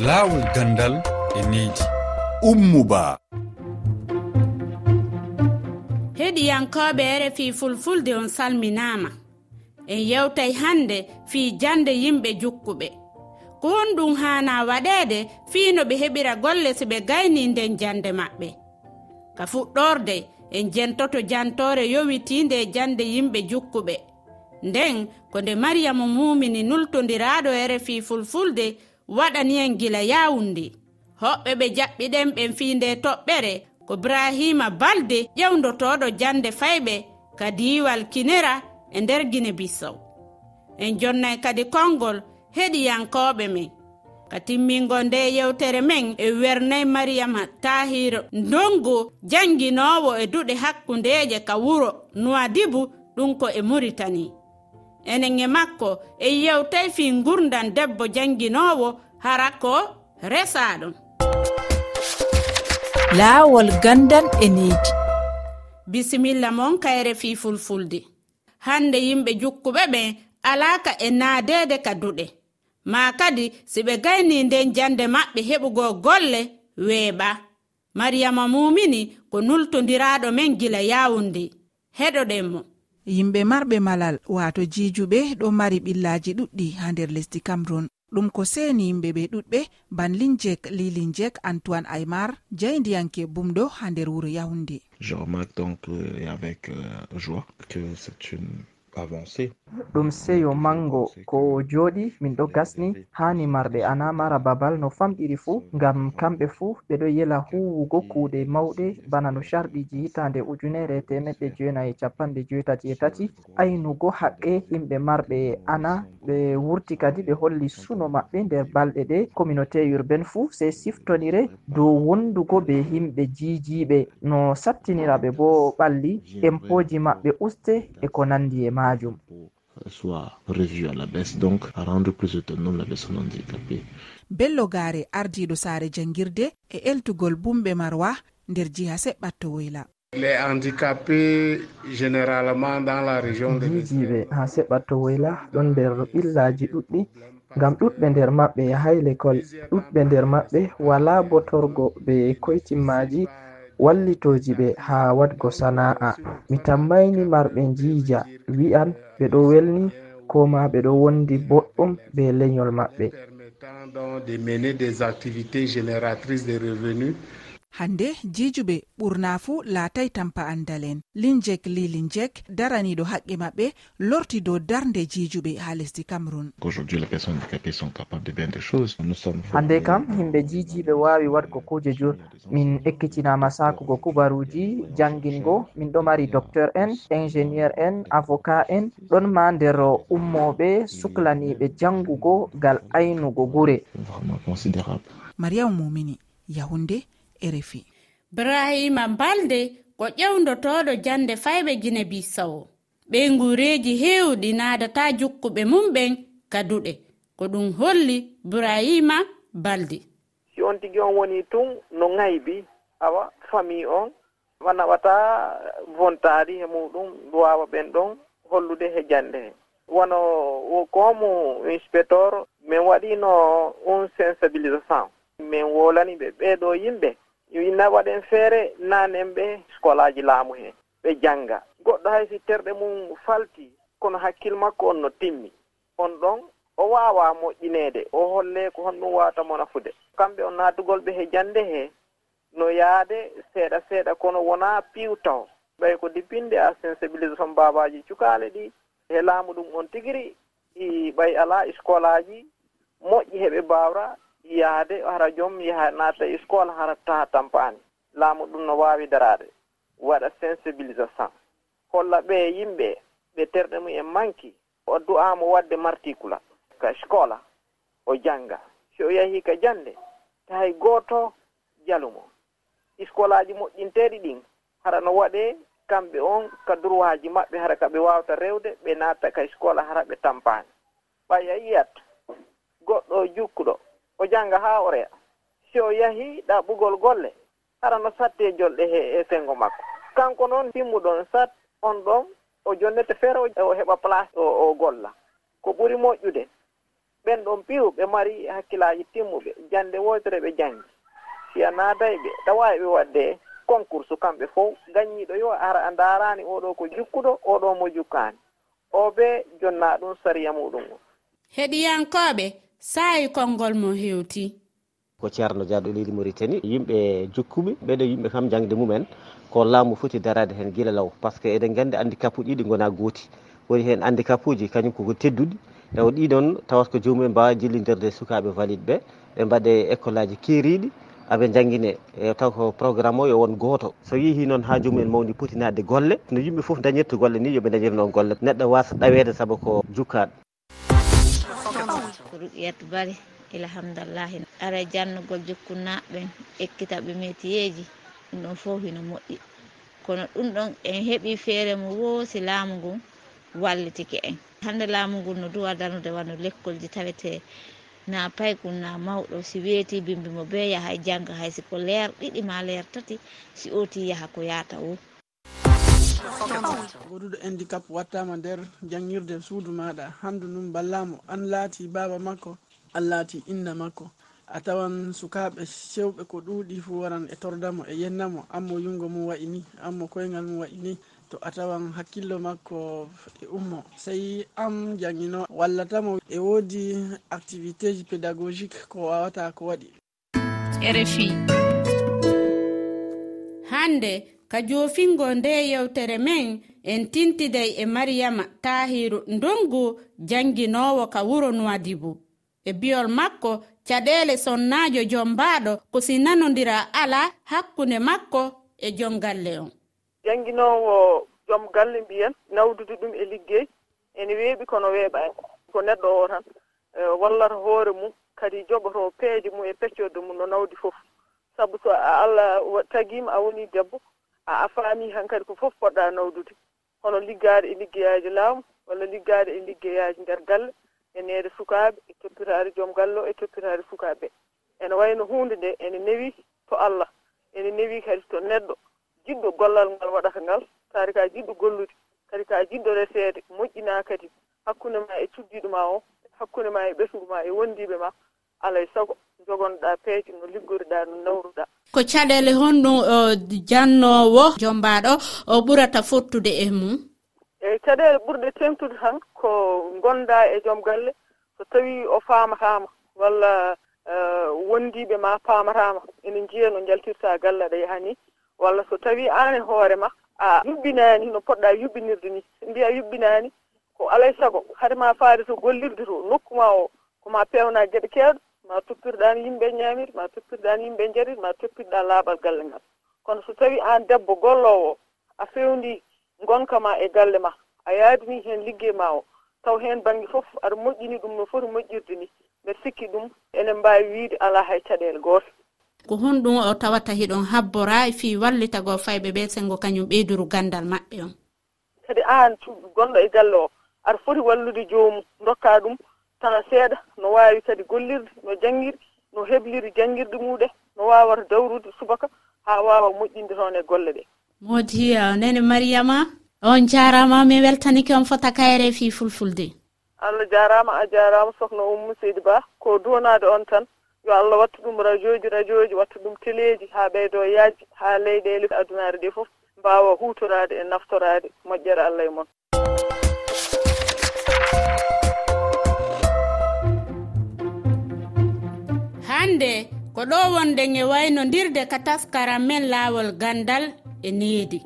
laawol gandal e needi ummuba. Heɗiyankoɓe rfi fulfulde on salminama en yewtay hannde fii jande yimɓe jukkuɓe. Ko won ɗum haana waɗeede fii no ɓe heɓira golle so ɓe gayni nden jande maɓɓe. Ka fuɗɗorde en jentoto jantore yowitiinde e jande yimɓe jukkuɓe. Nden ko nde mariyamu mumini nultondiraaɗo rfi fulfulde waɗaniyen gila yawunde. Hoɓɓe ɓe jaɓɓiɗen ɓen fi nde toɓɓere ko brahima balde ƴewdotoɗo jande fayɓe ka diwal kinera e nder guine bissow en jonnay kadi konngol heɗiyankoɓe men. Ka timmingo nde yewtere men e wernay mariyama tahir ndongo jannginowo e duɗe hakkundeje ka wuro nuwadibu ɗum ko e muritani enen e makko e yewtay fi gurdan debbo jannginowo hara ko resaɗum. Laawol gandan e needi bisimilla mon kayre fi fulfulde. Hande yimɓe jukkuɓe ɓen alaaka e naadede ka duɗe. Ma kadi si ɓe gayni nden jande maɓɓe heɓugo golle weeɓa. Mariyama mumini ko nultodiraɗo men gila yawunde heɗoɗen mo yimɓe marɓe malal wato jijuɓe ɗo mari ɓillaji ɗuɗɗi ha nder lesdi cameron ɗum ko seni yimɓe ɓe ɗuɗɓe banlinjek lilinjek antoine aymar jeyndiyanke bumɗo ha nder wuro yahunde je remarque donc euh, avec euh, joie que c'est une ɗum seyo mango ko jooɗi min ɗo gasni hani marɓe ana mara babal no famɗiri fuu ngam kamɓe fuu ɓe ɗo yela huwugo kuuɗe mawɗe bana no sharɗiji hitande ujunere temeɗɗe jeenayi capanɗe joetati e tati aynugo haqqe yimɓe marɓe ana ɓe wurti kadi ɓe holli suno maɓɓe nder balɗe ɗe communauté urbaine fuu sey siftonire dow wondugo be yimɓe jijiɓe no sattiniraɓe bo ɓalli empoji maɓɓe uste e ko nandi e ma majum. Soit revu à la baisse donc à rendre plus autonome la personne handicapée. Bello gare ardiɗo saare jangirde e eltugol bumɓe marwa nder jiha seɓɓatto woyla. Les handicapés généralement dans la région yijiɓe ha seɓɓatto woyla ɗon nder ɓillaji ɗuɗɗi ngam ɗuɗɓe nder maɓɓe yahay l'école ɗuɗɓe nder maɓɓe wala botorgo be koytimmaji wallitoji ɓe ha wadgo sana'a. Mi tammaini marɓe jiija wi'an ɓe ɗo welni ko ma ɓe ɗo wondi boɗɗum be lenyol maɓɓe. hande jijuɓe ɓurna fuu laatay tampa andal en linjek li linjek daraniɗo haqqe maɓɓe lorti dow darde jijuɓe ha lesdi cameron hande kam himɓe jijiɓe wawi wadgo kuje jur. Min ekkitinama sakugo kubaruji jangingo min ɗo mari docteur en ingénieur en avocat en. Ɗon ma nder ummoɓe suklaniɓe jangugo gal aynugo gure. Mariama mumini yahunde rfi brahima balde ko ƴewdotoɗo jande fayɓe guine bisawo ɓe gureji hewɗi nadata jukkuɓe mum ɓen kaduɗe. Ko ɗum holli brahima balde. Si on tigi on woni tun no gaybi awa famille on wanaɓata bontari he muɗum duwawa ɓen ɗon hollude he jande. He wono komo inspecteur min waɗino un sensibilisation. Min wolani ɓe ɓeɗo yimɓe. yo yinna waɗen feere nanen ɓe sukolaji laamu hee ɓe jannga. Goɗɗo hay si terɗe mum falti kono hakkille makko on no timmi. On ɗon o waawa moƴƴineede o holle ko honɗum waawata mo nafude kamɓe on naatugol ɓe he jannde hee no yaade seeɗa seeɗa kono wonaa piiwtaw ɓay ko dippinde a sensibilisation mbaabaji cukaale ɗi he laamu ɗum on tigiri. I ɓay alaa scolaji moƴƴi heɓe mbaawra yaade hara joom yaha naata e scole hara taha tampani. Laamu ɗum no waawi daraade. Waɗa sensibilisation. Holla ɓe yimɓe ɓe terɗe mum en manki o du'amo wadde marticula ka scola o janga so o yahi ka jande tahay gooto jalumo scolaji moƴƴinteɗi ɗin hara no waɗe kamɓe on ka durwaji maɓɓe hara kaɓe wawta rewde ɓe natta ka scola hara ɓe tampani a yiyat goɗɗo jukkuɗo. o jannga haa o reya si o yahii ɗaɓɓugol golle hara no satte jolɗe he e senngo makko. Kanko noon timmuɗon sat on ɗon o jonnete feere o heɓa place o o golla. Ko ɓuri moƴƴude. Ɓen ɗon piiw ɓe mari hakkillaaji timmuɓe jannde wootere ɓe janngi siya naaday ɓe tawa e ɓe waɗde concours kamɓe fof gaññiiɗo yo ara ndaaraani oɗo ko jukkuɗo oɗo mo jukkaani. O ɓe jonnaa ɗum sariya muɗum. O heɗiyankooɓe saayi konngol mo heewti ko ceerno diaɗo leydi maritani yimɓe jokkuɓe ɓeɗo yimɓe kam jangde mumen. Ko laamu foti darade hen guila law par ce que eɗen gandi handicap uji ɗiɗi gona gooti. Woni hen handicap uji kañum koko tedduɗi. Taw ɗiɗon tawat ko jomumen mbawa jillidirde sukaɓe valide ɓe ɓe mbaɗe école aji keeriɗi aɓe jangguine e taw ko programme o yo won goto so yeehi noon ha jomumen mawdi potinade golle no yimɓe foof dañirta golle ni yooɓe dañir noon golle. Neɗɗo wasa ɗawede saabu ko jukkaɗo ko ruqiyat bari ilhamdallahi ara jannugol jokkunnaɓen ekkita ɓe metiyeji ɗum ɗon fof hino moƴƴi. Kono ɗum ɗon en heeɓi feere mo woosi laamu ngun wallitike en. Hande laamu ngun no duwa darnude wanno lekkolji tawete na paykun na mawɗo si weeti bimbimo be yaha e janga hay siko leer ɗiɗi ma leer tati si oti yaha ko yata wo goɗuɗo handicap wattama nder jangguirde suudu maɗa. Handu num ballamo an laati baba makko an laati inna makko. A tawan sukaɓe sewɓe ko ɗuuɗi fu waran e tordamo e yennamo. Ammo yungo mum wayi ni ammo koyngal mum wayi ni to a tawan hakkillo makko e ummo. Sey am jangino wallatamo e woodi activité ji pédagogique ko wawata ko waɗi. Rfi hande ka jofingo nde yewtere men en tintiday e mariyama tahiru ndongu janginowo ka wuro nuwadibo e biyol makko caɗele sonnajo jombaɗo ko sinanodira ala hakkunde makko e jom galle on janginowo joom galle mbiyen nawdude ɗum e liggey ene weeɓi kono weeɓani ko neɗɗo o tan. E Wallata hoore mum kadi joɓoto peeje mum e peccorde mum no nawdi fof. Sabu so allah tagima a woni debbo a faami han kadi ko fof poɗɗa nawdude. Hono liggaade e liggeyaji laamu walla liggaade e liggeyaji nder galle e neede sukaaɓe e toppitaade joom galle o e toppitaade sukaaɓe. Ene wayno huunde nde ene newi to allah. Ene newi kadi to neɗɗo. Jiɗɗo gollal ngal waɗata ngal taari ka jiɗɗo gollude kadi ka jiɗɗo reseede moƴƴinaa kadi. Hakkunde ma e cuddiiɗo ma o hakkunde ma e ɓesgu ma e wondiiɓe ma alay e sago jogonoɗaa peeje no liggoriɗaa no nawruɗaa. ko caɗele honɗum jannowo jombaɗo o ɓurata fottude e mum? Eyi caɗele ɓurɗe tengtude tan ko gonɗa e joom galle so tawi o faamatama walla e, wondiɓe ma paamatama ene jiiya no jaltirta galle aɗa yaha ni walla so tawi an e hoore ma a yuɓɓinani no poɗɗa yuɓɓinirde ni so mbiya yuɓɓinani ko alay saago haade ma faade to gollirde to nokku ma o koma pewna geɗe kewɗe ma toppirɗan yimɓe ñamir ma toppirɗan yimɓe jarir ma toppirɗan laaɓal galle ngal. Kono so tawi an debbo gollowo a fewndi gonka ma e galle ma a yaadini heen liggey ma o taw heen baŋnge fof aɗa moƴƴini ɗum no foti moƴƴirde ni. Mbeɗa sikki ɗum enen mbawi wiide ala hay caɗele gooto. Ko honɗum o tawata hiɗon habbora fi wallita go fayɓe ɓe sengo kañum ɓeyduru gandal maɓɓe on. Kadi an gonɗo e galle o aɗa foti wallude joomum dokka ɗum tan seeɗa no waawi kadi gollirde no janngiri no heɓliri janngirde muuɗe no waawata dawrude subaka haa waawa moƴƴinde toon e golle ɗee modi nene mariama on jarama min weltanike on fota kayre fi fulfulde. Allah jarama a jarama sohna ummu seydi ba ko donade on tan yo allah watta ɗum radio ji radio ji watta ɗum téléji ha ɓeydo yajji ha leyɗele e adunare ɗe foof mbawa hutorade e naftorade moƴƴere allah e moon hande ko ɗo wonɗen e waynodirde ka taskaram men laawol gandal e needi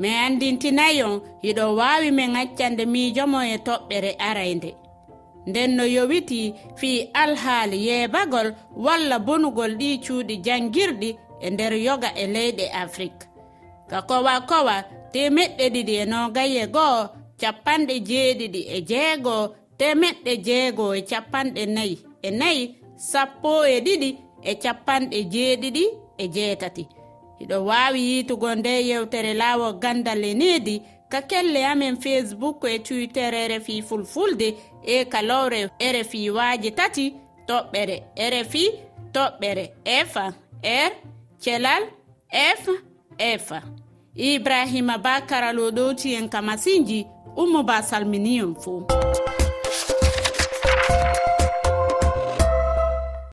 mi andintinayon hiɗo waawi min accande miijomo e toɓɓere araynde. Nden no yowiti fii alhaali yeebagol walla bonugol ɗi cuuɗi janngirɗi e nder yoga e leyɗe afrique ka kowa kowa temeɗɗe ɗiɗi e nogaye go'o capanɗe jeeɗiɗi e jeegoo temeɗɗe jeegoo e capanɗe nayi. E nayi sappo e ɗiɗi e capanɗe jeeɗiɗi e jeetati. Hiɗo waawi yiitugo nde yewtere laawo gandal e needi ka kelle amen facebook e twitter e rfi fulfulde e kalowre rfi waaji tati toɓɓere rfi toɓɓere f r thelal f f ibrahima ba karaloɗowti en kamasinji ummo ba salmini fou